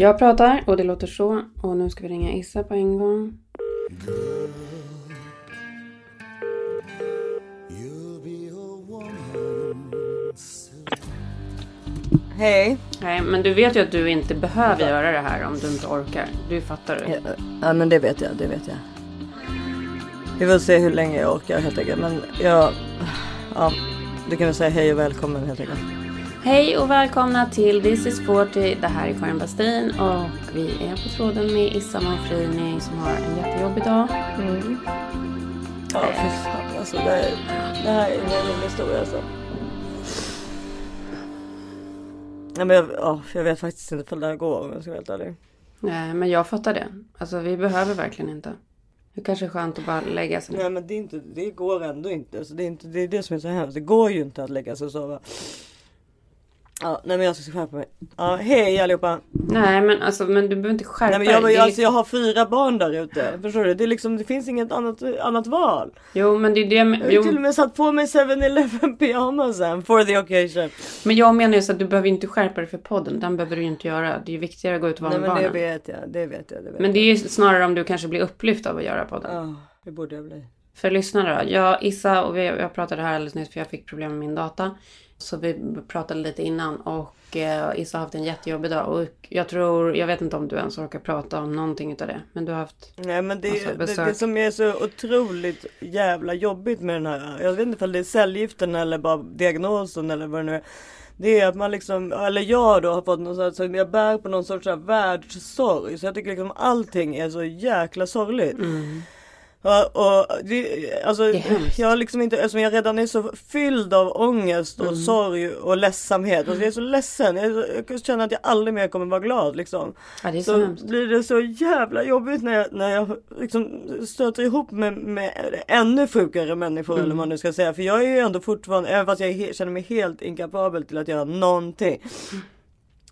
Jag pratar och det låter så. Och nu ska vi ringa Issa på en gång. Hej. Nej, men du vet ju att du inte behöver göra det här om du inte orkar. Du fattar. Ja, ja men det vet jag, det vet jag. Vi får se hur länge jag orkar helt enkelt. Men jag, ja, du kan väl säga hej och välkommen helt enkelt. Hej och välkomna till This is 40. Det här är Karin Bastin och vi är på tråden med Issa Manfrini som har en jättejobbig dag. Mm. Ja, fy fan alltså. Det, är- det här är ingen rolig historia alltså. Nej men jag, ja, jag vet faktiskt inte ifall det här går om jag ska vara helt ärlig. Nej, men jag fattar det. Alltså vi behöver verkligen inte. Det kanske är skönt att bara lägga sig ner. Nej men det, är inte, det går ändå inte. Alltså, det, är inte. det är det som är så hemskt. Det går ju inte att lägga sig och sova. Ja, nej men jag ska skärpa mig. Ja, hej allihopa. Nej, men alltså men du behöver inte skärpa Nej, men jag, dig. Jag, alltså, jag har fyra barn där ute. Förstår du? Det, är liksom, det finns inget annat, annat val. Jo, men det är det. Jag har till och med satt på mig 7-Eleven pyjamasen for the occasion. men jag menar ju så att du behöver inte skärpa dig för podden. Den behöver du ju inte göra. Det är ju viktigare att gå ut och vara Nej med men det barnen. vet jag, det vet jag. Det vet Men det är ju snarare om du kanske blir upplyft av att göra podden. Ja, det borde jag bli. För lyssnare då. Jag, Issa och vi, jag pratade här alldeles nyss för jag fick problem med min data. Så vi pratade lite innan och eh, Issa har haft en jättejobbig dag. Och jag tror, jag vet inte om du ens orkar prata om någonting utav det. Men du har haft... Nej men det, Alltså, det, det som är så otroligt jävla jobbigt med den här. Jag vet inte om det är cellgiften eller bara diagnosen eller vad det nu är. Det är att man liksom, eller jag då har fått någon sorts, jag bär på någon sorts världssorg. Så jag tycker liksom allting är så jäkla sorgligt. Ja, och det, alltså, hemskt. jag har liksom inte, eftersom jag redan är så fylld av ångest och Mm. sorg och ledsamhet. Alltså, jag är så ledsen. Jag, så, jag känner att jag aldrig mer kommer vara glad liksom. Ja, så, Så blir det så jävla jobbigt när jag, när jag liksom stöter ihop med, med ännu sjukare människor Mm. eller vad man nu ska säga. För jag är ju ändå fortfarande, även fast jag he- känner mig helt inkapabel till att göra någonting.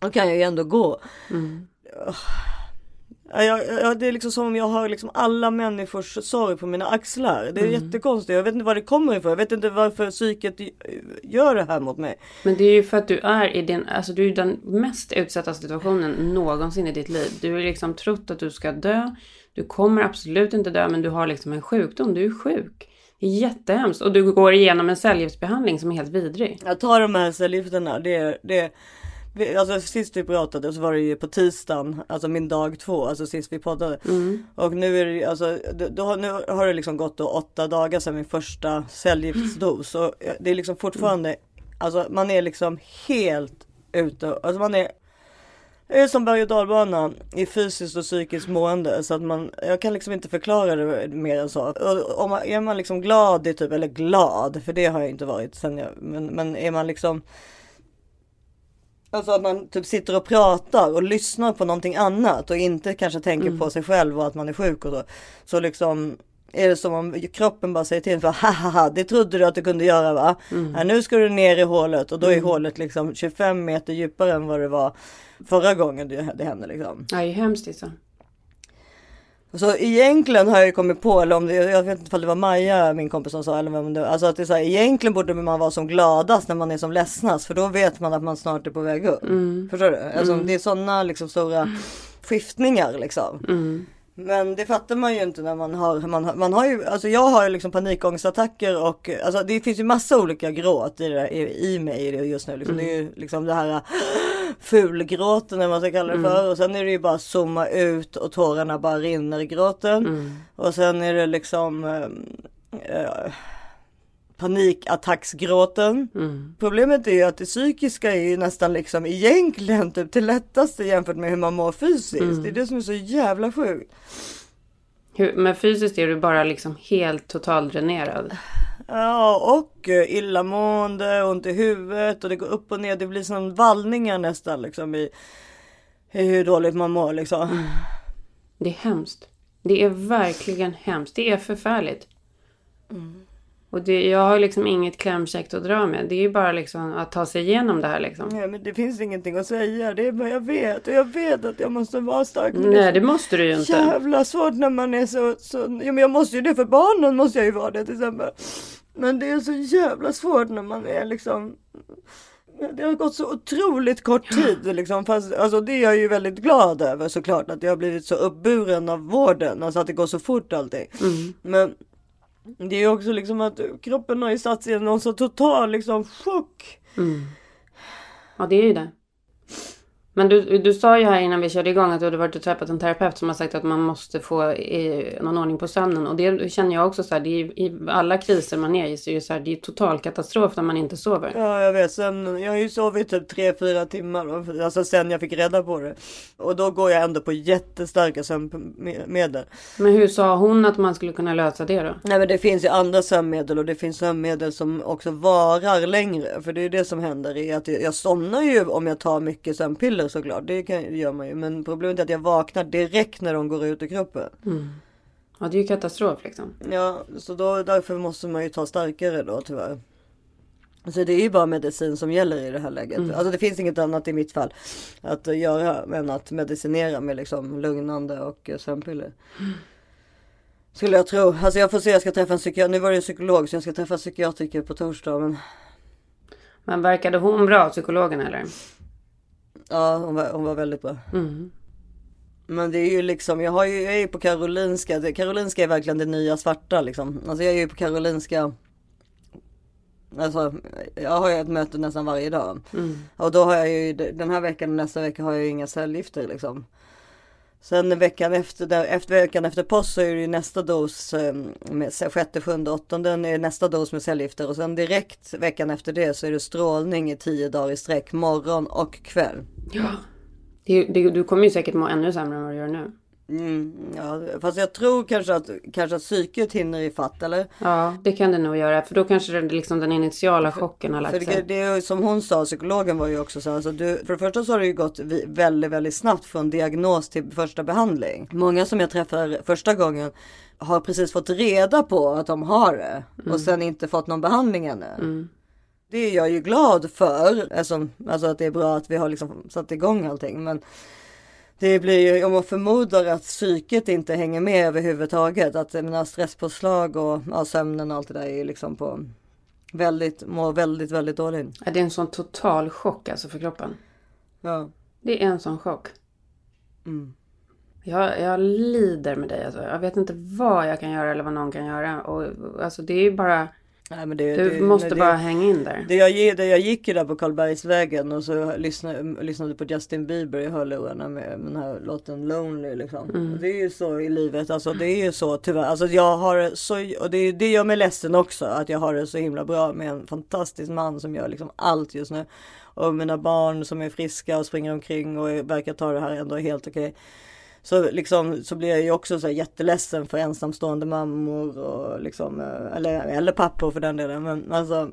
Då kan jag ju ändå gå. Mm. Ja, jag, jag, det är liksom som om jag har liksom alla människors sorg på mina axlar. Det är Mm. jättekonstigt. Jag vet inte var det kommer ifrån. Jag vet inte varför psyket gör det här mot mig. Men det är ju för att du är i din, alltså du är den mest utsatta situationen någonsin i ditt liv. Du har liksom trott att du ska dö. Du kommer absolut inte dö, men du har liksom en sjukdom. Du är sjuk. Det är jättehemskt. Och du går igenom en cellgiftsbehandling som är helt vidrig. Jag tar de här cellgifterna. Det, det, alltså sist vi pratade så var det ju på tisdagen, alltså min dag två, alltså sist vi poddade. Och nu är det alltså, då, nu har det liksom gått då åtta dagar sedan min första cellgiftsdos. Och det är liksom fortfarande, alltså man är liksom helt ute, alltså man är det är som berg och dalbana i fysiskt och psykiskt mående så att man, jag kan liksom inte förklara det mer än så. Och om man, är man liksom glad i typ, eller glad, för det har jag inte varit sen jag, men, men är man liksom Alltså att man typ sitter och pratar och lyssnar på någonting annat och inte kanske tänker på sig själv och att man är sjuk och så. Så liksom är det som om kroppen bara säger till för haha det trodde du att du kunde göra va? Ja, nu ska du ner i hålet och då är hålet liksom 25 meter djupare än vad det var förra gången det, hände liksom. Ja, det är hemskt Issa. Så egentligen har jag ju kommit på, eller om det, jag vet inte om det var Maja, min kompis som sa, eller vem det alltså att det är så här, egentligen borde man vara som gladast när man är som ledsnast, för då vet man att man snart är på väg upp. Förstår du? Alltså det är sådana liksom stora skiftningar liksom. Mm. Men det fattar man ju inte när man har, man har, man har ju, alltså jag har ju liksom panikångestattacker och alltså det finns ju massa olika gråt i, det, i, i mig just nu. Liksom. Det är ju liksom det här fulgråten eller vad man ska kalla det för. Och sen är det ju bara zooma ut och tårarna bara rinner i gråten. Och sen är det liksom eh, panikattacksgråten. Problemet är ju att det psykiska är ju nästan liksom egentligen typ det lättaste jämfört med hur man mår fysiskt. Det är det som är så jävla sjukt. Hur, men fysiskt är du bara liksom helt totaldränerad. Ja, och eh, illamående, ont i huvudet och det går upp och ner. Det blir som vallningar nästan liksom i, i hur dåligt man mår liksom. Det är hemskt. Det är verkligen hemskt. Det är förfärligt. Och det, jag har liksom inget klämkäckt att dra med. Det är ju bara liksom att ta sig igenom det här liksom. Nej, men det finns ingenting att säga. Det är bara jag vet och jag vet att jag måste vara stark. men Nej, det måste du ju inte. Jävla svårt när man är så, så ja, men jag måste ju det för barnen måste jag ju vara det till exempel. Men det är så jävla svårt när man är liksom det har gått så otroligt kort tid liksom. Fast, alltså, det är jag ju väldigt glad över såklart. Att jag har blivit så uppburen av vården. Alltså att det går så fort allting. Mm. Men det är också liksom att kroppen har ju satt sig i någon så total liksom chock. Mm. Ja, det är ju det. Men du, du sa ju här innan vi körde igång att du hade varit och träffat en terapeut som har sagt att man måste få eh, någon ordning på sömnen. Och det känner jag också så här, det är, i alla kriser man är i så är det så här, det är total katastrof när man inte sover. Ja jag vet, sen, jag har ju sovit typ 3-4 timmar, alltså sen jag fick reda på det. Och då går jag ändå på jättestarka sömnmedel. Men hur sa hon att man skulle kunna lösa det då? Nej men det finns ju andra sömnmedel och det finns sömnmedel som också varar längre. För det är det som händer är att jag somnar ju om jag tar mycket sömnpiller såklart. Det, kan, gör man ju. Men problemet är att jag vaknar direkt när de går ut ur kroppen. Mm. Ja det är ju katastrof liksom. Ja så då, därför måste man ju ta starkare då tyvärr. Så det är ju bara medicin som gäller i det här läget. Mm. Alltså det finns inget annat i mitt fall att göra än att medicinera med liksom lugnande och sömnpiller. Mm. Skulle jag tro. Alltså jag får se, jag ska träffa en psykiater. Nu var det en psykolog så jag ska träffa en psykiatriker på torsdag. Men, men verkade hon bra, psykologen eller? Ja, hon var, hon var väldigt bra. Mm. Men det är ju liksom, jag, har ju, jag är ju på Karolinska. Karolinska är verkligen det nya svarta liksom. Alltså jag är ju på Karolinska. Alltså jag har ju ett möte nästan varje dag. Mm. Och då har jag ju den här veckan och nästa vecka har jag ju inga cellgifter liksom. Sen veckan efter, där, efter veckan efter påsk så är det ju nästa dos eh, med sjätte, sjunde, åttonde är nästa dos med cellgifter och sen direkt veckan efter det så är det strålning i tio dagar i sträck morgon och kväll. Ja. Det, det, du kommer ju säkert må ännu sämre än vad du gör nu. Mm, ja, fast jag tror kanske att, kanske att psyket hinner i fatt eller? Ja, det kan det nog göra. För då kanske det, liksom den initiala chocken har lagt för sig. Det, det, som hon sa, psykologen var ju också så alltså du, för det första så har det ju gått väldigt, väldigt snabbt från diagnos till första behandling. Många som jag träffar första gången har precis fått reda på att de har det mm. och sen inte fått någon behandling ännu. Mm. Det är jag ju glad för, alltså, alltså att det är bra att vi har liksom satt igång allting. Men det blir ju, om man förmodar att psyket inte hänger med överhuvudtaget. Att mina stresspåslag och ja, sömnen och allt det där är liksom på väldigt, mår väldigt, väldigt dåligt. Ja, det är en sån total chock alltså för kroppen. Ja. Det är en sån chock. Mm. Jag, jag lider med dig alltså. Jag vet inte vad jag kan göra eller vad någon kan göra. Och, alltså det är ju bara Nej, men det, du det, måste det, bara hänga in där. Det jag, det jag gick ju där på Karlbergsvägen och så lyssnade, lyssnade på Justin Bieber i hörlurarna med, med den här låten Lonely liksom. Mm. Det är ju så i livet, alltså det är ju så tyvärr. Alltså jag har så, och det, det gör mig ledsen också att jag har det så himla bra med en fantastisk man som gör liksom allt just nu. Och mina barn som är friska och springer omkring och verkar ta det här ändå helt okej. Så, liksom, så blir jag ju också så här jätteledsen för ensamstående mammor och liksom, eh, eller, eller pappor för den delen. Men alltså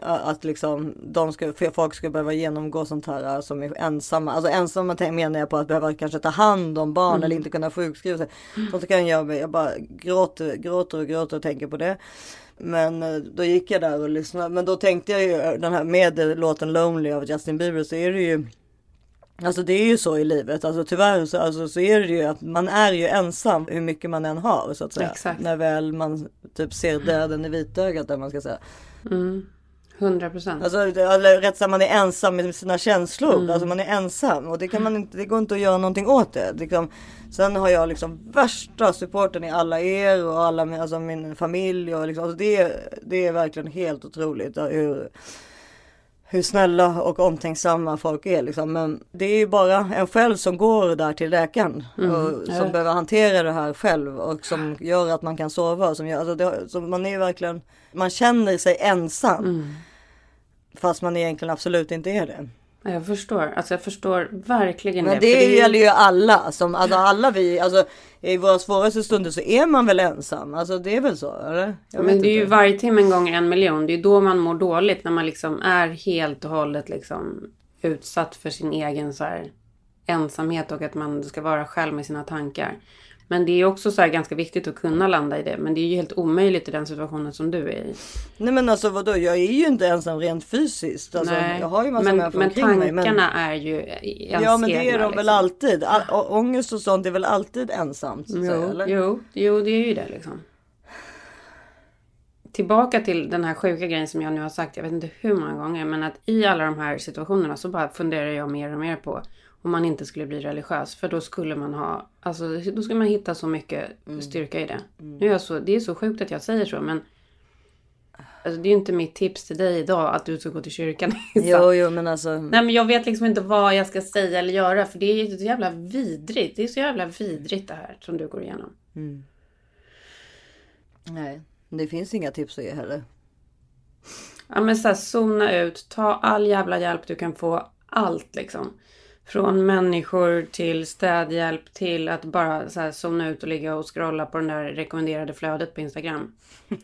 att liksom de ska, folk ska behöva genomgå sånt här som är ensamma. Alltså ensamma menar jag på att behöva kanske ta hand om barn mm. eller inte kunna sjukskriva sig. Sånt kan jag Jag bara gråter, gråter och gråter och tänker på det. Men eh, då gick jag där och lyssnade. Men då tänkte jag ju den här med låten Lonely av Justin Bieber så är det ju Alltså det är ju så i livet, alltså tyvärr så, alltså, så är det ju att man är ju ensam hur mycket man än har så att säga. Exakt. När väl man typ ser döden i vitögat där man ska säga. Mm. 100 procent. Alltså eller rätt sagt man är ensam med sina känslor. Mm. Alltså man är ensam och det kan man inte, det går inte att göra någonting åt det. Liksom, sen har jag liksom värsta supporten i alla er och alla alltså min familj och liksom, alltså det, det är verkligen helt otroligt hur hur snälla och omtänksamma folk är liksom. Men det är ju bara en själv som går där till läkaren mm, och som ja. behöver hantera det här själv och som gör att man kan sova. Som gör, alltså det, så man är verkligen, man känner sig ensam. Mm. Fast man egentligen absolut inte är det. Jag förstår, alltså jag förstår verkligen Men det. det, det gäller ju alla, som, alltså alla vi, alltså i våra svåraste stunder så är man väl ensam, alltså det är väl så eller? Jag men det är ju varje timme en gång en miljon, det är då man mår dåligt när man liksom är helt och hållet liksom utsatt för sin egen så här ensamhet och att man ska vara själv med sina tankar. Men det är också så ganska viktigt att kunna landa i det. Men det är ju helt omöjligt i den situationen som du är i. Nej men alltså vadå, jag är ju inte ensam rent fysiskt. Alltså, Nej, jag har ju massa men, människor men omkring mig. Men tankarna är ju ens Ja men det är de liksom. väl alltid. All, ångest och sånt är väl alltid ensamt? Så jo, säga, eller? jo, jo, det är ju det liksom. tillbaka till den här sjuka grejen som jag nu har sagt, jag vet inte hur många gånger, men att i alla de här situationerna så bara funderar jag mer och mer på om man inte skulle bli religiös. För då skulle man ha, alltså då skulle man hitta så mycket styrka i det. Nu är så, det är så sjukt att jag säger så, men Alltså, det är ju inte mitt tips till dig idag att du ska gå till kyrkan. Jo, jo, men alltså. Nej, men jag vet liksom inte vad jag ska säga eller göra. För det är ju så jävla vidrigt. Det är så jävla vidrigt det här som du går igenom. Mm. Nej, det finns inga tips att ge heller. Ja, men så här, zona ut. Ta all jävla hjälp du kan få. Allt liksom. Från människor till städhjälp till att bara så här, zona ut och ligga och scrolla på den där rekommenderade flödet på Instagram.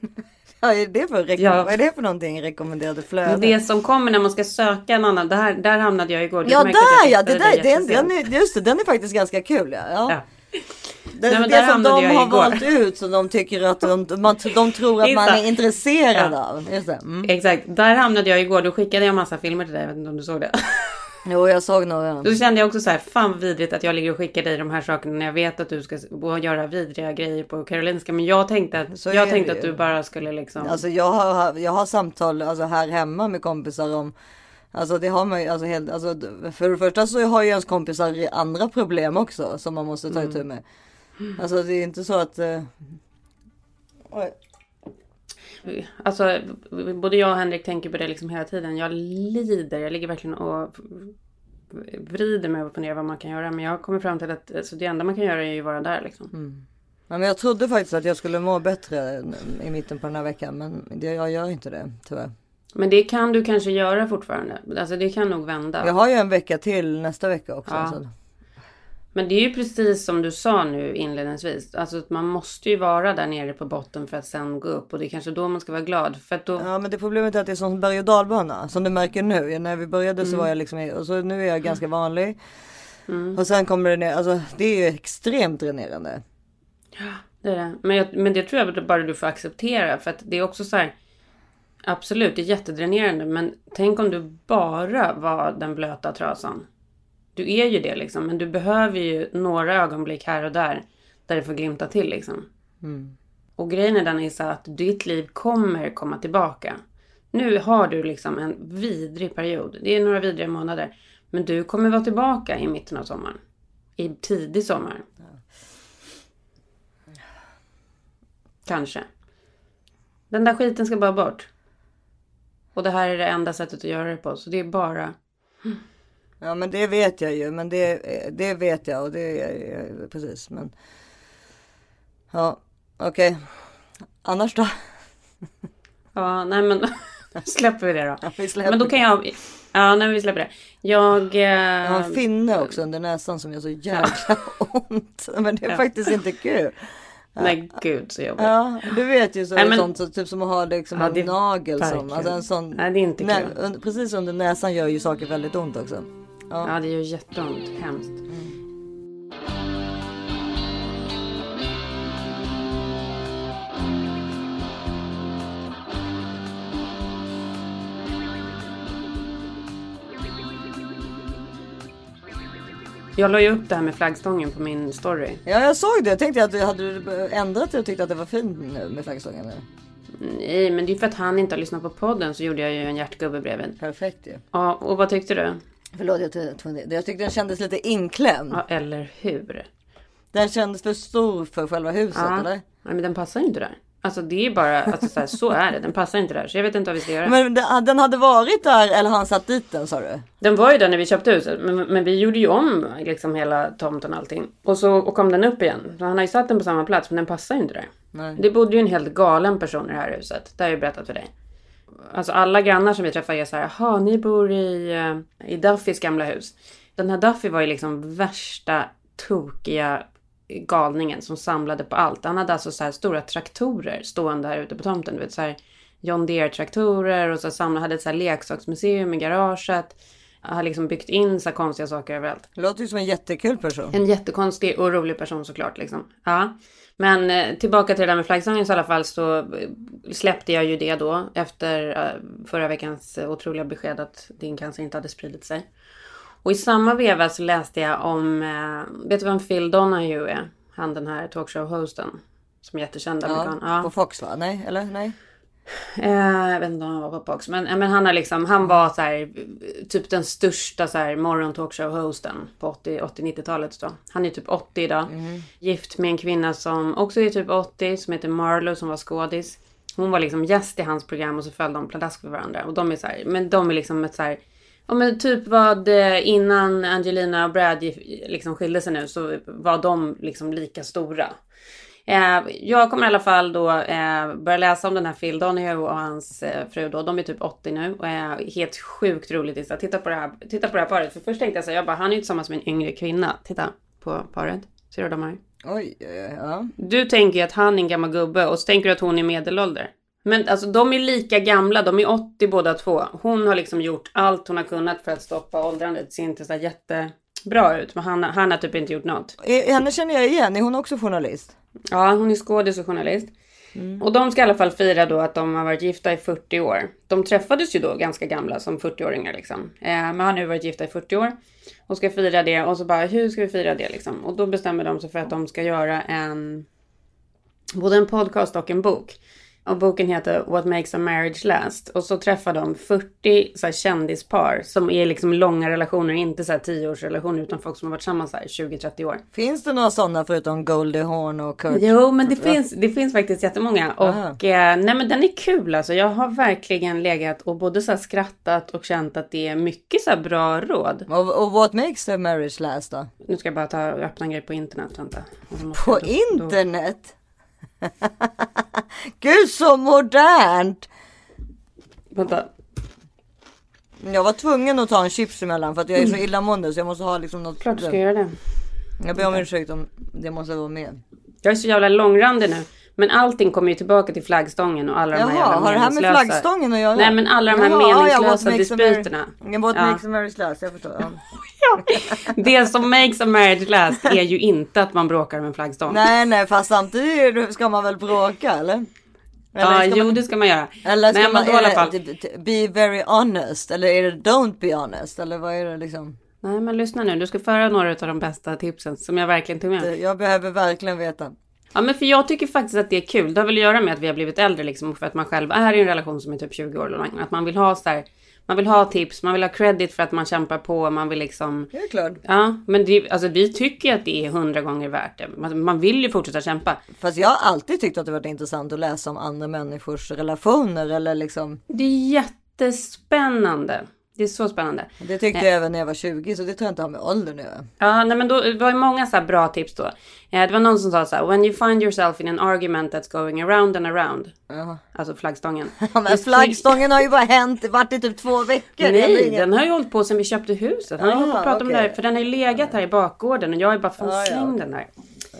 Ja, är det för Ja. Vad är det för någonting? Rekommenderade flöden? Det som kommer när man ska söka en annan. Det här, där hamnade jag igår. Du Ja, där ja! Det där, den, den är, just det, den är faktiskt ganska kul. Ja. Ja. Ja. Det, Nej, det som de har igår. valt ut som de tycker att de, man, de tror att man är intresserad Ja. av. Mm. Exakt, där hamnade jag igår. Då skickade jag massa filmer till dig. Jag vet inte om du såg det. Jo, jag såg några. Då kände jag också så här, fan vidrigt att jag ligger och skickar dig de här sakerna när jag vet att du ska göra vidriga grejer på Karolinska. Men jag tänkte att, Så jag tänkte att du bara skulle liksom... Alltså jag har, jag har samtal alltså här hemma med kompisar om Alltså det har man ju, alltså helt, alltså för det första så har ju ens kompisar andra problem också som man måste ta itu med. Alltså det är inte så att... Eh. Alltså, både jag och Henrik tänker på det liksom hela tiden. Jag lider. Jag ligger verkligen och vrider mig och funderar vad man kan göra. Men jag kommer fram till att alltså, det enda man kan göra är ju vara där liksom. Ja, men jag trodde faktiskt att jag skulle må bättre i mitten på den här veckan men jag gör inte det tyvärr. Men det kan du kanske göra fortfarande. Alltså det kan nog vända. Jag har ju en vecka till nästa vecka också. Ja. Så. Men det är ju precis som du sa nu inledningsvis. Alltså att man måste ju vara där nere på botten för att sen gå upp. Och det är kanske då man ska vara glad. För att då... Ja men det problemet är att det är som berg och dalbana. Som du märker nu. När vi började Mm. så var jag liksom, och så nu är jag ganska vanlig. Och sen kommer det ner, alltså det är ju extremt dränerande. Det är det. Men, jag, men det tror jag bara du får acceptera. För att det är också så här. Absolut, det är jättedränerande. Men tänk om du bara var den blöta trasan. Du är ju det liksom. Men du behöver ju några ögonblick här och där. Där det får glimta till liksom. Och grejen är den Issa, att ditt liv kommer komma tillbaka. Nu har du liksom en vidrig period. Det är några vidriga månader. Men du kommer vara tillbaka i mitten av sommaren. I tidig sommar. Kanske. Den där skiten ska bara bort. Och det här är det enda sättet att göra det på. Så det är bara... Ja men det vet jag ju. Men det, det vet jag och det är precis. Men ja okej. Annars då? Ja, nej men... släpper vi det då. Vi släpper Men då kan jag... Ja, nej vi släpper det. Jag... Eh... Jag har en finne också under näsan som gör så jävla ont. Men det är Ja. faktiskt inte kul. Nej gud så jobbigt. Ja, du vet ju så, Nej, men- sånt så, typ som att ha liksom Ja, en nagel som, alltså en sån. Nej, det är inte kul. precis under näsan gör ju saker väldigt ont också. Ja. Ja, det gör jätteont. Hemskt. Jag la ju upp det här med flaggstången på min story. ja, jag såg det. Jag tänkte att du hade ändrat det och tyckte att det var fint nu med flaggstången. Nej, men det är för att han inte har lyssnat på podden så gjorde jag ju en hjärtgubbe bredvid. Perfekt ju. Ja, och vad tyckte du? Förlåt, jag, tog- jag tyckte den kändes lite inklämd. Ja, eller hur? Den kändes för stor för själva huset Ja. eller? Nej, men den passar ju inte där. Alltså det är bara, alltså, så, här, så är det. Den passar inte där. Så jag vet inte vad vi ska göra. Men den, hade varit där eller han satt dit den sa du? Den var ju där när vi köpte huset, men, men vi gjorde ju om liksom hela tomten och allting. Och så och kom den upp igen. Så han har ju satt den på samma plats, men den passar ju inte där. Nej. Det bodde ju en helt galen person i det här huset. Det har jag ju berättat för dig. Alltså alla grannar som vi träffar är så här, jaha, ni bor i, eh, i Duffys gamla hus. Den här Duffy var ju liksom värsta tokiga galningen som samlade på allt. Han hade alltså så här stora traktorer stående här ute på tomten. Du vet så här John Deere-traktorer och så samlade, hade ett så här leksaksmuseum i garaget. Han hade liksom byggt in så här konstiga saker överallt. Det låter ju som en jättekul person. En jättekonstig och rolig person såklart. Liksom. Ja. Men eh, tillbaka till det där med flaggstången så i alla fall så eh, släppte jag ju det då efter eh, förra veckans otroliga besked att din cancer inte hade spridit sig. Och i samma veva så läste jag om, vet du vem Phil Donahue är? Han den här talkshow-hosten. Som är jättekänd amerikan. Ja, Ja. På Fox va? Nej, eller nej? Eh, jag vet inte om han var pappa också. Men, eh, men han, är liksom, han var så här, typ den största så här, morgontalkshow-hosten på 80-90-talet. Han är typ 80 idag. Mm. Gift med en kvinna som också är typ 80 som heter Marlo som var skådis. Hon var liksom gäst i hans program och så föll de pladask för varandra. Och de är så här, men de är liksom ett så här, Ja men typ vad eh, innan Angelina och Brad liksom skilde sig nu så var de liksom lika stora. Eh, jag kommer i alla fall då eh, börja läsa om den här Phil Donahue och hans eh, fru då. De är typ 80 nu och är helt sjukt roligt. Titta på det här, titta på det här paret. För först tänkte jag så här, jag bara, han är ju tillsammans med en yngre kvinna. Titta på paret. Ser du de här? Oj, ja. Du tänker ju att han är en gammal gubbe och så tänker du att hon är medelålder. Men alltså de är lika gamla, de är 80 båda två. Hon har liksom gjort allt hon har kunnat för att stoppa åldrandet. Det ser inte så jättebra ut. Men han, han har typ inte gjort något. Henne känner jag igen, är hon också journalist? Ja, hon är skådis och journalist. Mm. Och de ska i alla fall fira då att de har varit gifta i 40 år. De träffades ju då ganska gamla som 40-åringar liksom. Eh, men har nu varit gifta i 40 år. Och ska fira det och så bara hur ska vi fira det liksom? Och då bestämmer de sig för att de ska göra en både en podcast och en bok. Och boken heter What makes a marriage last. Och så träffar de 40 så här, kändispar som är liksom långa relationer, inte så här 10-årsrelationer utan folk som har varit tillsammans 20-30 år. Finns det några sådana förutom Goldie Hawn och Kurt? Jo, men det finns, det finns faktiskt jättemånga. Och eh, nej men den är kul alltså. Jag har verkligen legat och både så skrattat och känt att det är mycket så bra råd. Och, och what makes a marriage last då? Nu ska jag bara ta öppna en grej på internet. Vänta. På då, internet? Då... Gud så modernt! Vänta. Jag var tvungen att ta en chips emellan för att jag är så mm. illamående så jag måste ha liksom något. Klart du ska göra det. Jag ber om ursäkt om det måste vara med. Jag är så jävla långrandig nu. Men allting kommer ju tillbaka till flaggstången och alla Jaha, de här jävla har det här med flaggstången att göra? Nej men alla de här Jaha, meningslösa dispyterna. Jag what ja. makes a marriage last, jag förstår. Ja. ja. Det som makes a marriage last är ju inte att man bråkar om en flaggstång. Nej nej fast samtidigt ska man väl bråka eller? Eller ja, jo man, det ska man göra. Eller ska Nej, man, i alla fall... be very honest? Eller är det don't be honest? Eller vad är det liksom? Nej men lyssna nu, du ska föra några av de bästa tipsen som jag verkligen tog med. Jag behöver verkligen veta. Ja men för jag tycker faktiskt att det är kul. Det har väl att göra med att vi har blivit äldre liksom. För att man själv är i en relation som är typ 20 år lång. Att man vill ha så här, Man vill ha tips, man vill ha credit för att man kämpar på, man vill liksom... Det är klart. Ja, men det, alltså, vi tycker att det är hundra gånger värt det. Man, man vill ju fortsätta kämpa. Fast jag har alltid tyckt att det varit intressant att läsa om andra människors relationer eller liksom... Det är jättespännande. Det är så spännande. Det tyckte jag även när jag var 20 så det tror jag inte har med åldern nu. Ja, nej men då det var ju många så bra tips då. det var någon som sa så här, when you find yourself in an argument that's going around and around. Uh. Alltså flaggstången. Ja, men flaggstången har ju bara hänt, varit i typ två veckor. Nej, den har ju hållit på sedan vi köpte huset. Han har ju pratat okay. om det här, för den har ju legat här i bakgården och jag ju bara fan uh, slängt ja. den där.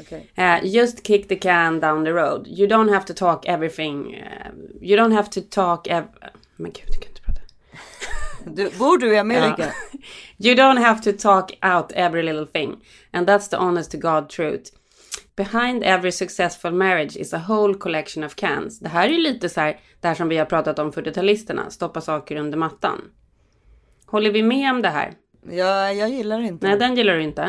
Okay. Uh, just kick the can down the road. You don't have to talk everything. Uh, you don't have to talk... Ev men gud, jag kan inte prata. Du, bor du i Amerika? Ja. You don't have to talk out every little thing. And that's the honest to God truth. Behind every successful marriage is a whole collection of cans. Det här är ju lite så här, det här som vi har pratat om 40-talisterna. Stoppa saker under mattan. Håller vi med om det här? Ja, jag gillar inte. Nej, den gillar du inte.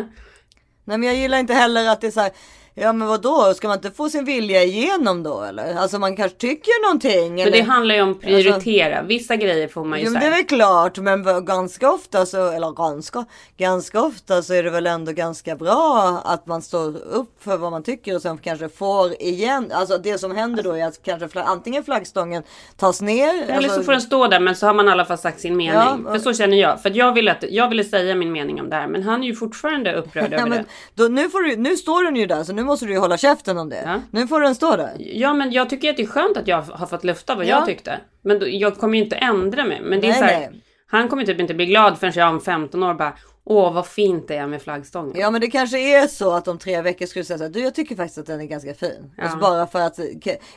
Nej, men jag gillar inte heller att det är så här. Ja men vad då? ska man inte få sin vilja igenom då eller? Alltså man kanske tycker någonting. För eller? det handlar ju om att prioritera. Alltså, Vissa grejer får man ju ja, men Det är väl klart men ganska ofta så, eller ganska, ganska ofta så är det väl ändå ganska bra att man står upp för vad man tycker och sen kanske får igen. Alltså det som händer då är att kanske antingen flaggstången tas ner. Eller alltså, så får den stå där men så har man i alla fall sagt sin mening. Ja, för så känner jag. För jag ville, att, jag ville säga min mening om det här men han är ju fortfarande upprörd över det. Då, nu, får du, nu står den ju där så nu måste du ju hålla käften om det. Ja. Nu får den stå där. Ja, men jag tycker att det är skönt att jag har fått lufta vad ja. jag tyckte. Men då, jag kommer ju inte ändra mig. Men det är nej, så här, han kommer typ inte bli glad förrän jag om 15 år bara Åh vad fint det är med flaggstången. Ja men det kanske är så att om tre veckor skulle säga så här, du jag tycker faktiskt att den är ganska fin. Ja. Alltså bara för att,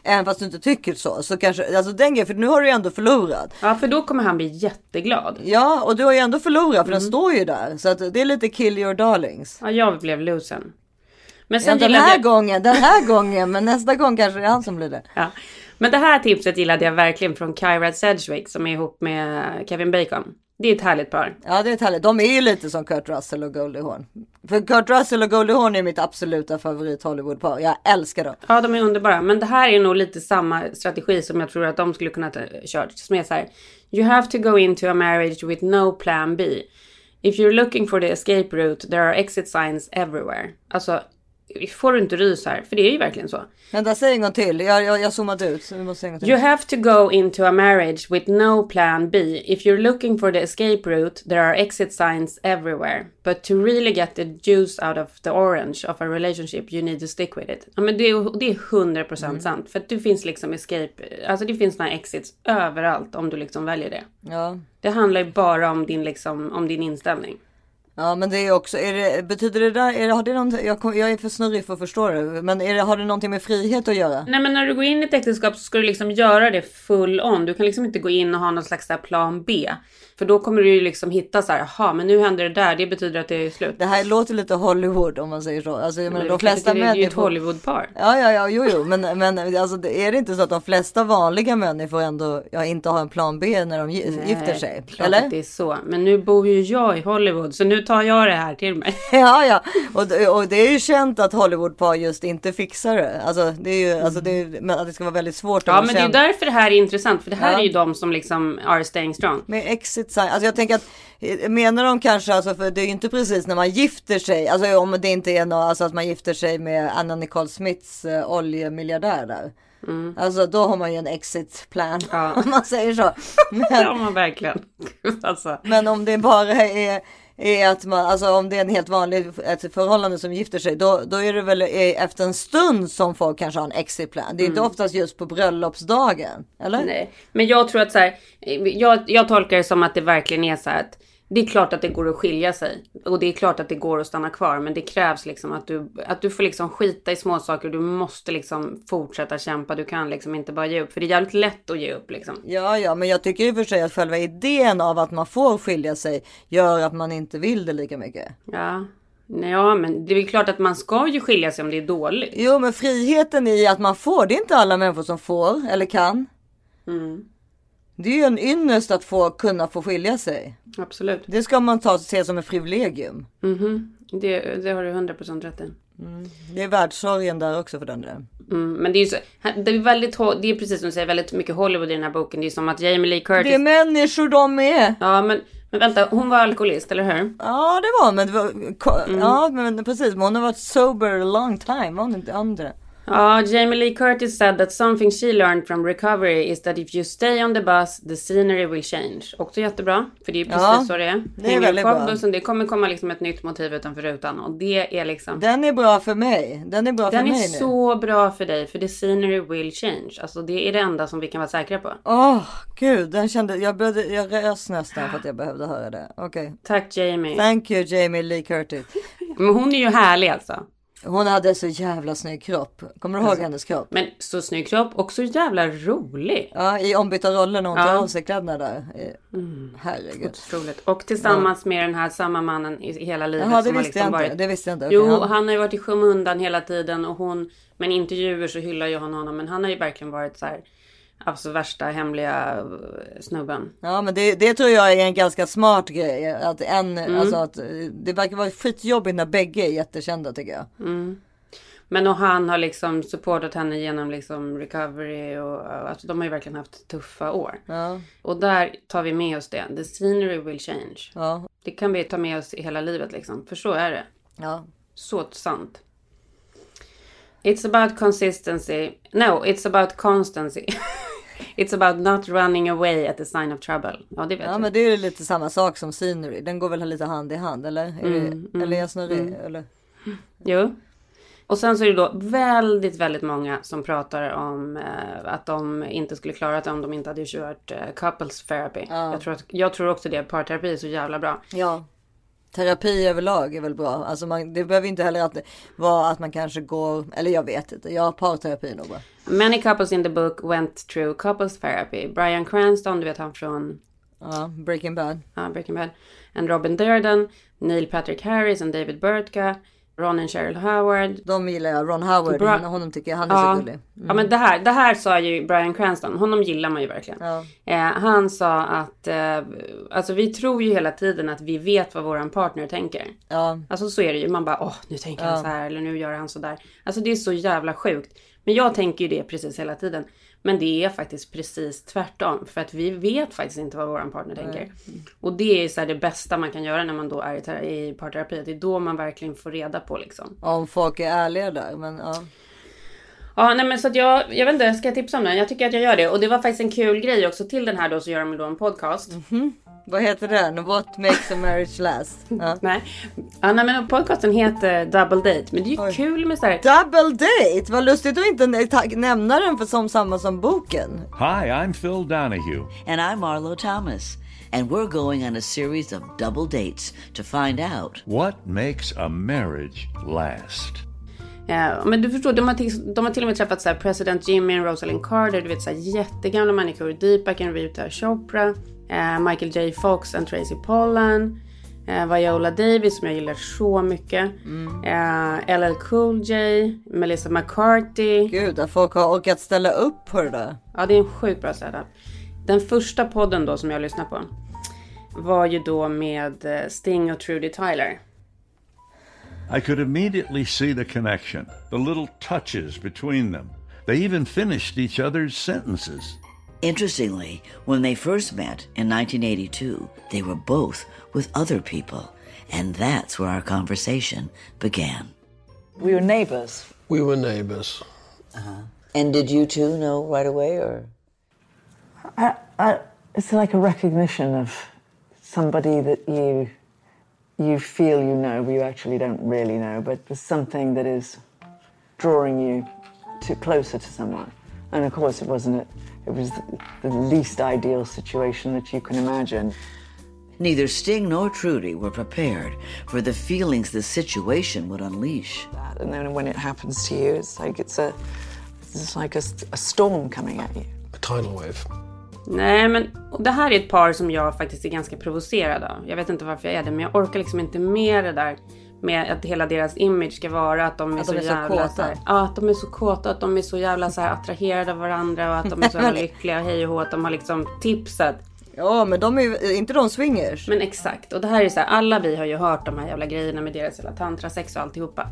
även fast du inte tycker så, så kanske, alltså den grejen, för nu har du ju ändå förlorat. Ja för då kommer han bli jätteglad. Ja och du har ju ändå förlorat för mm. den står ju där. Så att det är lite kill your darlings. Ja jag blev losen. Men sen ja, den här jag... gången, den här gången, men nästa gång kanske det är han som blir det. Ja. Men det här tipset gillade jag verkligen från Kyra Sedgwick som är ihop med Kevin Bacon. Det är ett härligt par. Ja det är ett härligt. De är ju lite som Kurt Russell och Goldie Hawn. För Kurt Russell och Goldie Hawn är mitt absoluta favorit Hollywoodpar. Jag älskar dem. Ja, de är underbara. Men det här är nog lite samma strategi som jag tror att de skulle kunna ta, kört. Som är så här. You have to go into a marriage with no plan B. If you're looking for the escape route, there are exit signs everywhere. Alltså, får du inte rys här? För det är ju verkligen så. Vänta, säg en gång till. Jag, jag, jag zoomade ut. Så vi måste säga en gång till. You have to go into a marriage with no plan B. If you're looking for the escape route, there are exit signs everywhere. But to really get the juice out of the orange of a relationship, you need to stick with it. Ja, men det, är- det är 100% Mm. sant. För att det finns liksom escape, alltså det finns några exits överallt om du liksom väljer det. Ja. Det handlar ju bara om din, liksom, om din inställning. Ja men det är också, är det, betyder det där, är det, har det någon, jag, kom- jag är för snurrig för att förstå det. Men är det, har det någonting med frihet att göra? Nej men när du går in i ett äktenskap så ska du liksom göra det full on. Du kan liksom inte gå in och ha någon slags plan B. För då kommer du ju liksom hitta så här, jaha men nu händer det där, det betyder att det är slut. Det här låter lite Hollywood om man säger så. Alltså jag menar Men de flesta det är ju ett. Hollywoodpar. Ja, ja, ja, jo, jo, men, men alltså, det- är det inte så att de flesta vanliga människor ändå ja, inte har en plan B när de gi- gifter sig? klart Eller? att det är så. Men nu bor ju jag i Hollywood så nu tar jag det här till mig. Ja, ja, och, det- och det är ju känt att Hollywoodpar just inte fixar det. Alltså det är ju, alltså det, är, att det ska vara väldigt svårt. att Ja men det är ju känd. därför det här är intressant. För det här Ja. är ju de som liksom are staying strong. Med exit sign, alltså jag tänker att eh, menar de kanske alltså för det är ju inte precis när man gifter sig, alltså om det inte är något, alltså att man gifter sig med Anna Nicole Smiths uh, oljemiljardär där. Alltså då har man ju en exit plan Mm. Ja. om man säger så. Men, Ja men verkligen. alltså. men om det bara är, är att man, alltså om det är en helt vanlig ett förhållande som gifter sig, då, då är det väl efter en stund som folk kanske har en exit plan. Det är inte oftast just på bröllopsdagen, eller? Nej, men jag tror att så här, jag, jag tolkar det som att det verkligen är så här att det är klart att det går att skilja sig och det är klart att det går att stanna kvar, men det krävs liksom att du att du får liksom skita i små saker. Du måste liksom fortsätta kämpa. Du kan liksom inte bara ge upp, för det är jävligt lätt att ge upp liksom. Ja, ja, men jag tycker i och för sig att själva idén av att man får skilja sig gör att man inte vill det lika mycket. Ja, ja, men det är väl klart att man ska ju skilja sig om det är dåligt. Jo, men friheten i att man får, det är inte alla människor som får eller kan. Mm, Det är ju en ynnest att få kunna få skilja sig. absolut. Det ska man ta se som ett privilegium. Mhm. Det, det har du 100% rätt i. Det är världssorgen där också för den delen. Mm, men det är ju så, det är väldigt, det är precis som du säger, väldigt mycket Hollywood i den här boken. Det är som att Jamie Lee Curtis Det är människor de är. Ja, men, men vänta, hon var alkoholist, eller hur? Ja, det var men det var, ko- ja, men precis. Men hon har varit sober a long time. Var hon inte andra? Ja, Jamie Lee Curtis said that something she learned from recovery is that if you stay on the bus, the scenery will change. Också jättebra, för det är precis Ja, så det är. det är Hänger väldigt bra. bussen, det kommer komma liksom ett nytt motiv utanför rutan och det är liksom... Den är bra för mig. Den är bra Den för är mig nu. så bra för dig, för the scenery will change. Alltså det är det enda som vi kan vara säkra på. Åh, gud, den kände, jag, började, jag rös nästan för att jag behövde höra det. Okej. Tack Jamie. Thank you Jamie Lee Curtis. Men hon är ju härlig alltså. Hon hade så jävla snygg kropp. Kommer du ihåg hennes kropp? Men så snygg kropp och så jävla rolig. Ja, i ombytta roller när hon tar Ja. av sig kläderna där. Eh, Herregud. Otroligt. Och tillsammans med den här samma mannen i hela livet Jaha, det som visste liksom jag inte. varit Det visste jag inte. Okej, Jo, han- han har ju varit i skymundan hela tiden och hon, men i intervjuer så hyllar ju hon honom, men han har ju verkligen varit så här, alltså värsta hemliga eh, snubben. Ja men det, det tror jag är en ganska smart grej. Att en, Mm. alltså att, eh, det verkar vara skitjobbigt när bägge är jättekända tycker jag. Men och han har liksom supportat henne genom liksom recovery och och alltså de har ju verkligen haft tuffa år. Ja, Och där tar vi med oss det. The scenery will change. ja, Det kan vi ta med oss i hela livet liksom, för så är det. ja. Så sant. It's about consistency. No, it's about constancy. it's about not running away at the sign of trouble. Ja, det vet Ja jag. men det är lite samma sak som scenery. Den går väl lite hand i hand eller? Mm, det, eller är jag snurrig? Eller? Jo. Och sen så är det då väldigt, väldigt många som pratar om eh, att de inte skulle klara det om de inte hade kört eh, couples therapy. Ja. Jag, tror att, jag tror också det. Parterapi är så jävla bra. Ja. Terapi överlag är väl bra. Alltså man, det behöver inte heller att vara att man kanske går, eller jag vet inte. Ja, parterapi är nog bra. Many couples in the book went through couples therapy. Brian Cranston, du vet han från Ja, Breaking Bad. uh, Breaking Bad. And Robin Durden, Neil Patrick Harris and David Burtka. Ron och Cheryl Howard. De gillar jag. Ron Howard, Bra- honom tycker jag han är Ja, så gullig. ja men det här, det här sa ju Brian Cranston, honom gillar man ju verkligen. Ja. Eh, han sa att, eh, alltså vi tror ju hela tiden att vi vet vad våran partner tänker. Ja, Alltså så är det ju, man bara åh nu tänker han så här eller nu gör han så där. Alltså det är så jävla sjukt. Men jag tänker ju det precis hela tiden. Men det är faktiskt precis tvärtom. För att vi vet faktiskt inte vad våran partner tänker. Och det är så här det bästa man kan göra när man då är i, i parterapi. Det är då man verkligen får reda på liksom. om folk är ärliga där. Men ja. Ja, nej men så att jag, jag vet inte, ska jag tipsa om den? Jag tycker att jag gör det. Och det var faktiskt en kul grej också till den här då så gör de då en podcast. Vad heter den? What makes a marriage last? Ja. Nej. Ja, nej men podcasten heter Double Date. Men det är ju kul med så här. Double date! Vad lustigt att inte nämna den för som samma som boken. Hi, I'm Phil Donahue. And I'm Marlo Thomas. And we're going on a series of double dates to find out What makes a marriage last? Ja, men du förstår, de har, till, de har till och med träffat så här, president Jimmy och Rosalind Carter, du vet så här, jättegamla människor. Deepak and Rita Chopra, eh, Michael J Fox and Tracy Pollan, eh, Viola Davis som jag gillar så mycket. Eh, LL Cool J, Melissa McCarthy. Gud, att folk har orkat ställa upp på det där. Ja, det är en sjukt bra setup. Den första podden då som jag lyssnade på var ju då med eh, Sting och Trudy Tyler. I could immediately see the connection, the little touches between them. They even finished each other's sentences. Interestingly, when they first met in 1982, they were both with other people. And that's where our conversation began. We were neighbors. We were neighbors. Uh-huh. And did you two know right away, or? I, it's like a recognition of somebody that you you feel you know, but you actually don't really know. But there's something that is drawing you to closer to someone. And of course, it wasn't. It, it was the, the least ideal situation that you can imagine. Neither Sting nor Trudy were prepared for the feelings the situation would unleash. And then when it happens to you, it's like it's a it's like a, a storm coming at you. A tidal wave. Nej, men och det här är ett par som jag faktiskt är ganska provocerad av. Jag vet inte varför jag är det, men jag orkar liksom inte med det där med att hela deras image ska vara att de är, Att så, de är så jävla kåta. så här, ja, att de är så kåta, att de är så jävla så här attraherade av varandra och att de är så jävla lyckliga och hej och hå, att de har liksom tipsat. Ja, men de är ju inte de swingers. Men exakt, och det här är så här, alla vi har ju hört de här jävla grejerna med deras jävla tantrasex och alltihopa.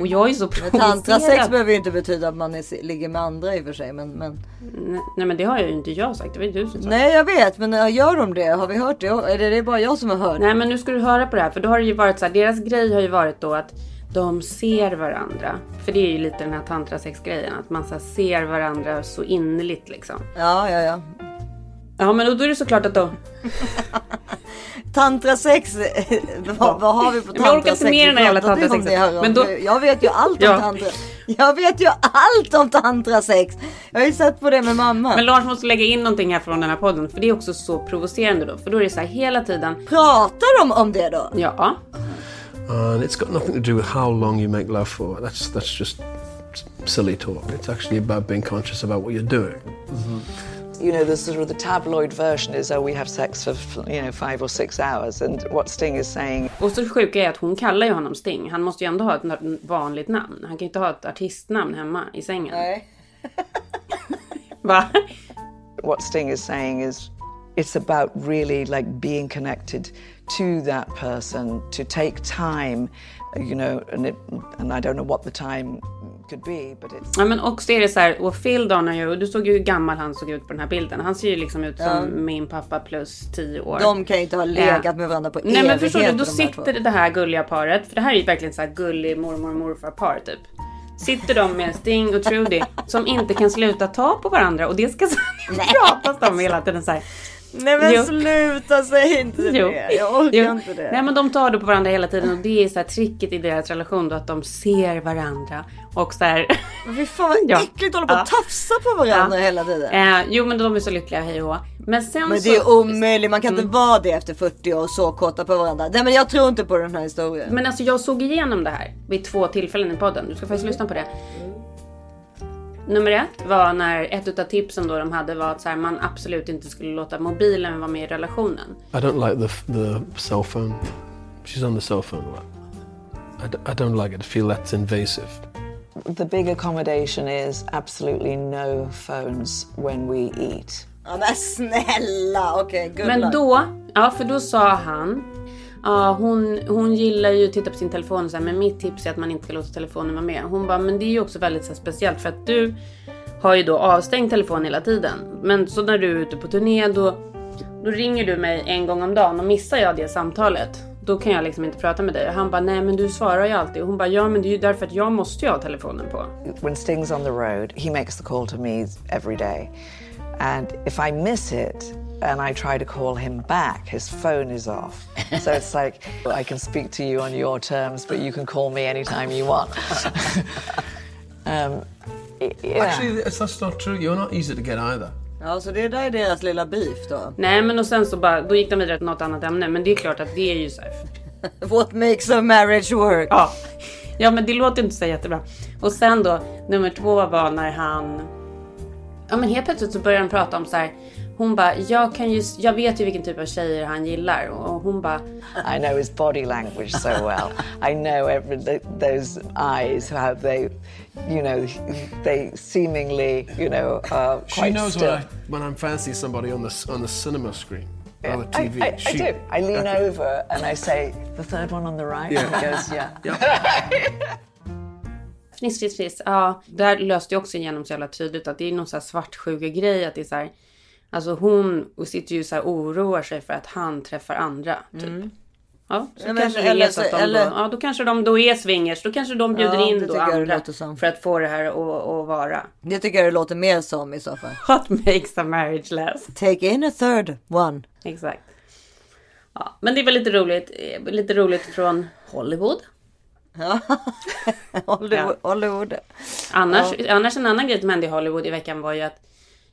Och jag är så Mm. Men tantrasex provocerad. behöver ju inte betyda att man är, ligger med andra i och för sig. Men, men... Nej, Nej men det har ju inte jag sagt, det var ju du som sa. Nej, jag vet, men gör de det? Har vi hört det? Är det bara jag som har hört? Nej men nu ska du höra på det här för då har det ju varit så här, deras grej har ju varit då att de ser varandra. För det är ju lite den här tantrasex-grejen, att man så ser varandra så innerligt liksom. Ja, ja, ja. Ja men då är det såklart att de... Tantrasex, vad, vad har vi på Men jag orkar tantrasex? inte med den här jävla tantrasexen. Men då- Jag vet ju allt om Ja. tantra. Jag vet ju allt om tantrasex. Jag har ju sett på det med mamma. Men Lars måste lägga in någonting här från den här podden för det är också så provocerande då. För då är det så här hela tiden, Pratar de om det då? ja, And it's got nothing to do with how long you make love for. That's that's just silly talk. It's actually about being conscious about what you're doing. You know, the sort of the tabloid version is, oh, we have sex for you know five or six hours, and what Sting is saying Och så sjuka är att hon kallar ju honom Sting. Han måste ju ändå ha ett vanligt namn. Han kan ju inte ha ett artistnamn hemma i sängen. Nej. Va? what Sting is saying is it's about really like being connected to that person, to take time, you know, and it, and I don't know what the time could be, but it's Ja men också är det så här, och Phil Donahue, du såg ju hur gammal han såg ut på den här bilden. Han ser ju liksom ut som min pappa plus 10 år. De kan ju inte ha legat Ja. med varandra på Nej men förstår du, då de här två. sitter det här gulliga paret, för det här är ju verkligen så här gullig mormor och morfar par typ. Sitter de med Sting och Trudy som inte kan sluta ta på varandra och det ska pratas om hela tiden så här. Nej men Jo. sluta, säg inte Jo. det. Jag orkar Jo. inte det. Nej men de tar då på varandra hela tiden och det är så här tricket i deras relation då att de ser varandra och så här. Men Fy fan vad Ja. äckligt att hålla på och Ja. tafsa på varandra Ja. hela tiden. Eh, jo men de är så lyckliga hej och. Men sen Men så... det är omöjligt, man kan Mm. inte vara det efter 40 år och så kåta på varandra. Nej men jag tror inte på den här historien. Men alltså jag såg igenom det här vid två tillfällen i podden. Du ska faktiskt lyssna på det. Nummer ett var när ett utav tipsen då de hade var att så här, man absolut inte skulle låta mobilen vara med i relationen. I don't like the the cell phone. She's on the cell phone a lot. I, I don't like it. I feel that's invasive. The big accommodation is absolutely no phones when we eat. Ja men snälla, okej okay, Men då, ja för då sa han, ja hon, hon gillar ju att titta på sin telefon och så här, men mitt tips är att man inte ska låta telefonen vara med. Hon bara, men det är ju också väldigt så här, speciellt för att du har ju då avstängd telefon hela tiden. Men så när du är ute på turné då, då ringer du mig en gång om dagen och missar jag det samtalet då kan jag liksom inte prata med dig. Och han bara, nej men du svarar ju alltid. Och hon bara, ja men det är ju därför att jag måste ju ha telefonen på. When Sting's on the road, he makes the call to me every day. And if I miss it and I try to call him back, his phone is off. So it's like, I can speak to you on your terms, but you can call me anytime you want. um, yeah. Actually, that's not true. You're not easy to get either. Ja, så det där är deras lilla beef då. Nej, men och sen så bara, då gick de vidare till något annat ämne. Men det är klart att det är ju så här. What makes a marriage work? Ja. ja, men det låter inte så jättebra. Och sen då, nummer två var när han... Ja, men helt plötsligt så började han prata om så här. Hon bara, jag, kan ju, jag vet ju vilken typ av tjejer han gillar. Och hon bara... I know his body language so well. I know every, those eyes, how they, you know, they seemingly, you know, are quite She knows still. when, I, when I'm fancy somebody on the, on the cinema screen. Yeah, On the I, TV. I, I She- do. I lean over and I say, the third one on the right? Yeah. And he goes, yeah. Fniss, fniss, fniss. Ja, där löste jag också igenom så jävla tydligt att det är någon så här svartsjuka grej att det är så här. Alltså hon sitter ju så här oroar sig för att han träffar andra. Typ. Ja, så Ja, men kanske det eller är så att så- de eller- då, ja, då kanske de då är swingers. Då kanske de bjuder Ja, in då andra för att få det här att, att vara. Det tycker jag det låter mer som i så fall. What makes a marriage last? Take in a third one. Exakt. Ja, men det var lite roligt. eh, Lite roligt från Hollywood. Hollywood. Hollywood. Annars, annars en annan grej som hände i Hollywood i veckan var ju att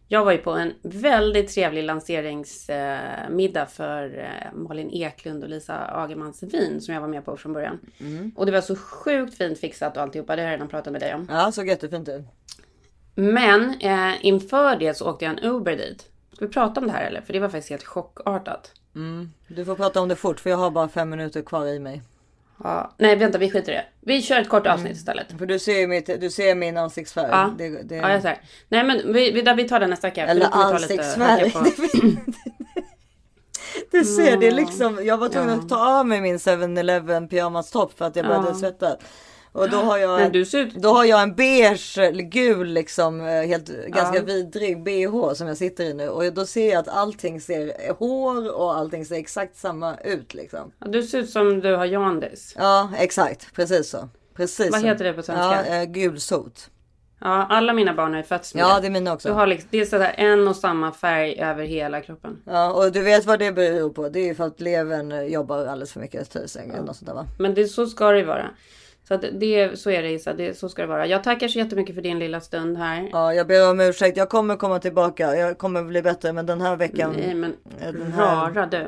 jag var ju på en väldigt trevlig lanseringsmiddag för eh, Malin Eklund och Lisa Agermans vin som jag var med på från början. Och det var så sjukt fint fixat och alltihopa. Det har jag redan pratat med dig om. Ja, såg jättefint ut. Men eh, inför det så åkte jag en Uber dit. Ska vi prata om det här eller? För det var faktiskt helt chockartat. Du får prata om det fort för jag har bara fem minuter kvar i mig. Ja, nej, vänta, vi skiter i det. Vi kör ett kort avsnitt istället. För du ser, ju mitt, du ser min ansiktsfärg. Ja, Det, det, ja jag ser. Nej, men vi, vi, tar det nästa vecka. Eller ansiktsfärg. på- Du ser, det är liksom, jag var tvungen att ta av mig min 7-Eleven pyjamastopp för att jag började Ja. svettas. Och då har jag, Men ut... då har jag en beige, gul liksom, eh, helt ganska vidrig bh som jag sitter i nu. Och då ser jag att allting ser, hår och allting ser exakt samma ut liksom. Du ser ut som du har jaundis. Ja, exakt, precis så. Precis Vad så. heter det på svenska? Ja, eh, gulsot. Ja, alla mina barn har ju fötts med Ja, det. är mina också. Du har liksom, det är sådär en och samma färg över hela kroppen. Ja, och du vet vad det beror på. Det är ju för att levern jobbar alldeles för mycket tusen eller något sånt där va? Men det, så ska det ju vara. Så, det, så är det Isa, det, så ska det vara. Jag tackar så jättemycket för din lilla stund här. Ja, jag ber om ursäkt. Jag kommer komma tillbaka. Jag kommer bli bättre, men den här veckan. Nej men den här- rara du.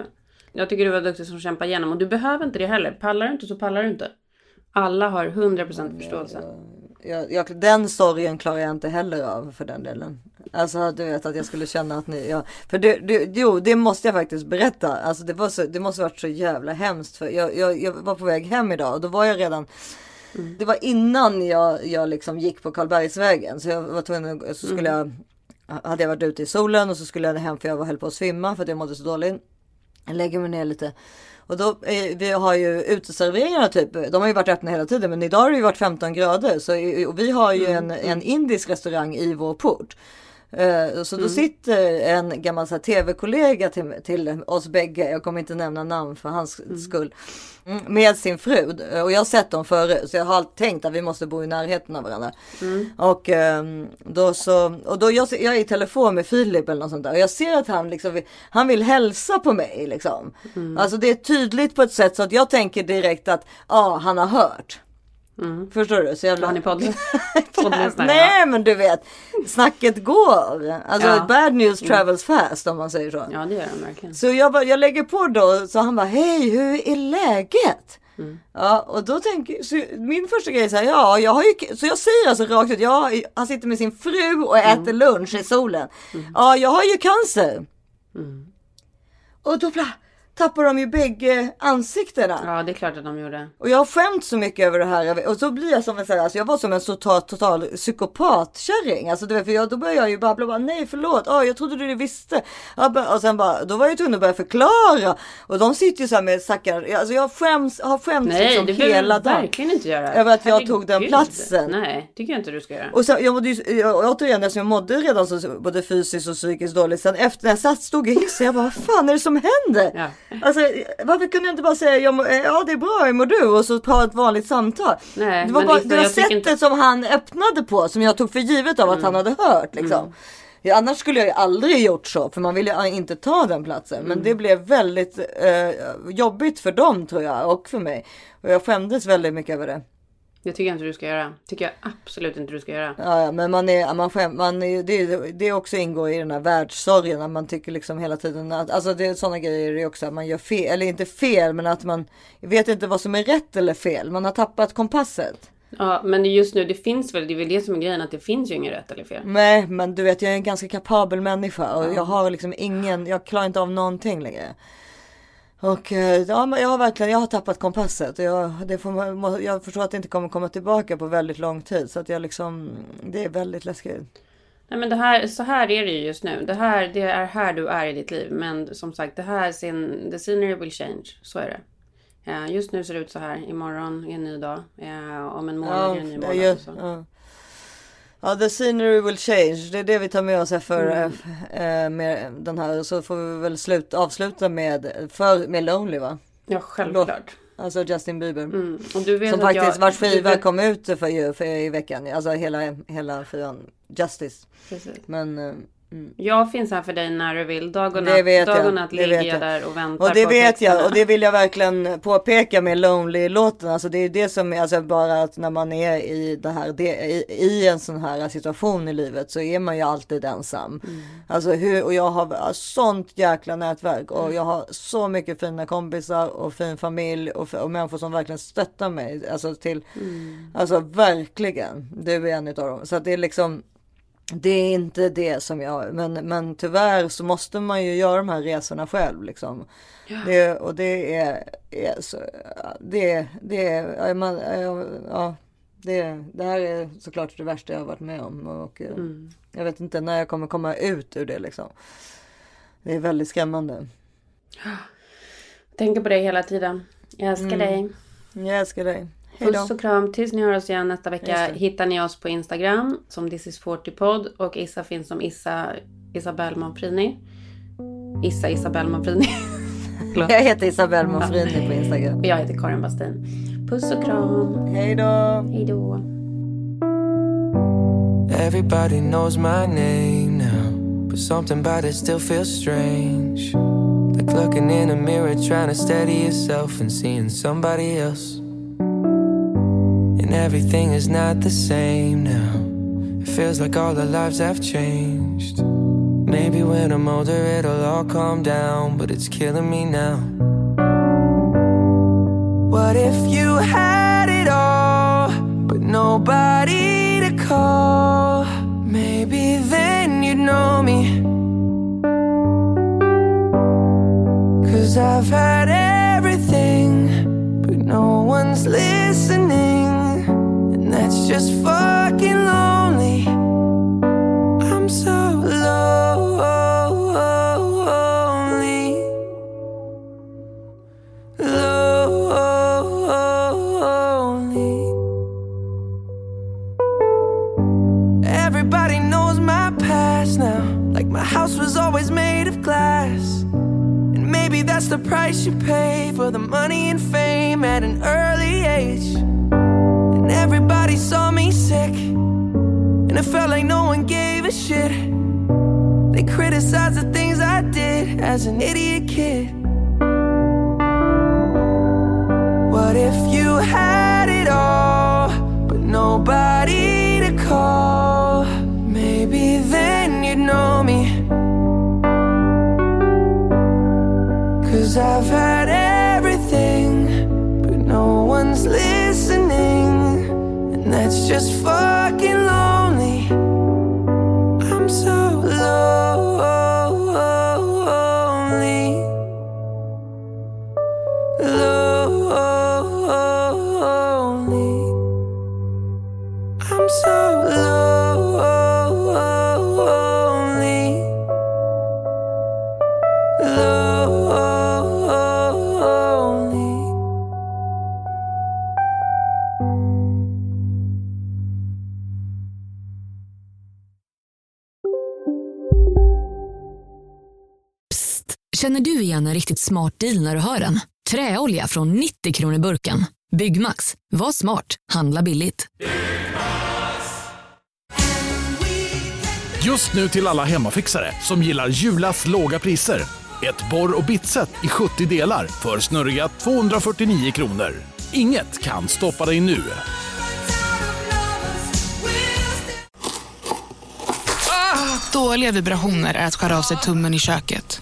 Jag tycker du var duktig som kämpar igenom och du behöver inte det heller. Pallar du inte så pallar du inte. Alla har 100% förståelse. Jag, jag, den sorgen klarar jag inte heller av för den delen. Alltså du vet att jag skulle känna att ni, ja, för det, det, jo det måste jag faktiskt berätta. Alltså det, var så, det måste varit så jävla hemskt. För jag, jag, jag var på väg hem idag och då var jag redan Det var innan jag, jag liksom gick på Karlbergsvägen. Så jag var tvungen, att- så skulle jag Hade jag varit ute i solen och så skulle jag hem för jag var höll på att svimma för att jag mådde så dåligt. Jag lägger mig ner lite. Och då, eh, vi har ju uteserveringarna typ, de har ju varit öppna hela tiden men idag har det ju varit 15 grader. Så, och vi har ju en, en indisk restaurang i vår port. Eh, Så då sitter en gammal tv-kollega till, till oss bägge, jag kommer inte nämna namn för hans skull, mm, med sin fru. Och jag har sett dem förut så jag har alltid tänkt att vi måste bo i närheten av varandra. Och ehm, då så, och då jag, jag är i telefon med Filip eller något sånt där och jag ser att han liksom, han vill hälsa på mig liksom. Alltså det är tydligt på ett sätt så att jag tänker direkt att ja, han har hört. Förstår du? Så jävla... Har ni podd? poddlyssnare? Nej men du vet, snacket går. Alltså Ja. bad news travels fast om man säger så. Ja det gör de verkligen. Så jag, bara, jag lägger på då, så han bara hej hur är läget? Ja och då tänker så min första grej är så här, ja jag har ju, så jag säger alltså rakt ut, ja han sitter med sin fru och äter lunch i solen. Ja jag har ju cancer. Och då blir tappade de ju bägge ansiktena. Ja, det är klart att de gjorde. Och jag har skämt så mycket över det här. Och så blir jag som en sån alltså jag var som en total, total psykopatkärring. Alltså vet, för jag, då började jag ju babbla bara, nej förlåt, oh, jag trodde du visste. Och sen bara, då var jag tvungen att börja förklara. Och de sitter ju så här med stackare, alltså jag skäms, har skämts Nej, liksom det hela behöver du dagen. verkligen inte göra. Över att jag Herregud. tog den platsen. Nej, tycker jag inte du ska göra. Och sen, jag mådde ju, jag, återigen eftersom jag mådde redan så både fysiskt och psykiskt dåligt. Sen efter när jag satt, stod i hissen, jag bara, vad fan är det som händer? Ja. Alltså, varför kunde jag inte bara säga, mår, ja det är bra, hur mår du? Och så ta ett vanligt samtal. Nej, det var, bara, det var sättet inte- Mm. som han öppnade på som jag tog för givet av att han hade hört. Liksom. Ja, annars skulle jag ju aldrig gjort så, för man vill ju inte ta den platsen. Mm. Men det blev väldigt eh, jobbigt för dem tror jag, och för mig. Och jag skämdes väldigt mycket över det. Det tycker jag inte du ska göra. tycker jag absolut inte du ska göra. Ja, ja, men man är, man skäm, man är, det, det också ingår i den här världssorgen. Att man tycker liksom hela tiden att, alltså det är sådana grejer det är också att man gör fel, eller inte fel, men att man vet inte vad som är rätt eller fel. Man har tappat kompasset. Ja, men just nu, det finns väl, det är väl det som är grejen, att det finns ju inget rätt eller fel. Nej, men du vet, jag är en ganska kapabel människa och jag har liksom ingen, jag klarar inte av någonting längre. Och eh, ja, jag har verkligen, jag har tappat kompasset jag, det får, jag förstår att det inte kommer komma tillbaka på väldigt lång tid. Så att jag liksom, det är väldigt läskigt. Nej men det här, så här är det ju just nu. Det här, det är här du är i ditt liv. Men som sagt, det här, sin, the scenery will change. Så är det. Eh, Just nu ser det ut så här. Imorgon är en ny dag. Eh, Om en månad är det en ny månad. ja. Ja, the scenery will change. Det är det vi tar med oss för Mm. eh, med den här. Så får vi väl slut, avsluta med, för, med Lonely va? Ja, självklart. Alltså Justin Bieber. Mm. Som faktiskt jag, vars skiva vet- kom ut för, för i veckan. Alltså hela, hela skivan. Justice. Precis. Men eh, Jag finns här för dig när du vill. Dag och Det natt, vet dag jag. och natt Det ligger jag jag. där och väntar och det på vet jag texterna. och det vill jag verkligen påpeka med Lonely-låten. Alltså det är det som är, alltså bara att när man är i det här, det, i, i en sån här situation i livet så är man ju alltid ensam. Mm. Alltså hur, och jag har sånt jäkla nätverk och jag har så mycket fina kompisar och fin familj och, och människor som verkligen stöttar mig. Alltså till, Mm. alltså verkligen. Du är en utav dem. Så att det är liksom det är inte det som jag, men, men tyvärr så måste man ju göra de här resorna själv liksom. Det, och det är, är så, det, det är, ja, man, ja, ja, det, det här är såklart det värsta jag har varit med om. Och eh, Mm. jag vet inte när jag kommer komma ut ur det liksom. Det är väldigt skrämmande. Tänker på dig hela tiden. Jag älskar Mm. dig. Jag älskar dig. Hej Puss och kram. Tills ni hör oss igen nästa vecka hittar ni oss på Instagram som This is 40 podd och Issa finns som Issa Isabel Manfrini. Issa Isabel Manfrini. Jag heter Isabelle Monfrini på Instagram. och jag heter Karin Bastin. Puss och kram. Hej då. Hej då. Everybody knows my name now, but something about it still feels strange. Like looking in a mirror, trying to steady yourself and seeing somebody else. And everything is not the same now. It feels like all our lives have changed. Maybe when I'm older, it'll all calm down, but it's killing me now. What if you had it all, but nobody to call? Maybe then you'd know me. Cause I've had everything, but no one's listening. That's just fucking lonely. I'm so lonely. Lonely. Everybody knows my past now. Like my house was always made of glass. And maybe that's the price you pay for the money and fame at an early age. Saw me sick. And it felt like no one gave a shit. They criticized the things I did as an idiot kid. What if you had it all, but nobody to call? Maybe then you'd know me. Cause I've had everything, but no one's listening. And that's just fucking riktigt smart deal när du hör den? Träolja från 90 kronor burken. Byggmax. Var smart. Handla billigt. Just nu till alla hemmafixare som gillar Julas låga priser. Ett borr och bitset i 70 delar för snurriga 249 kronor. Inget kan stoppa dig nu. Dåliga vibrationer är att skära av sig tummen i köket.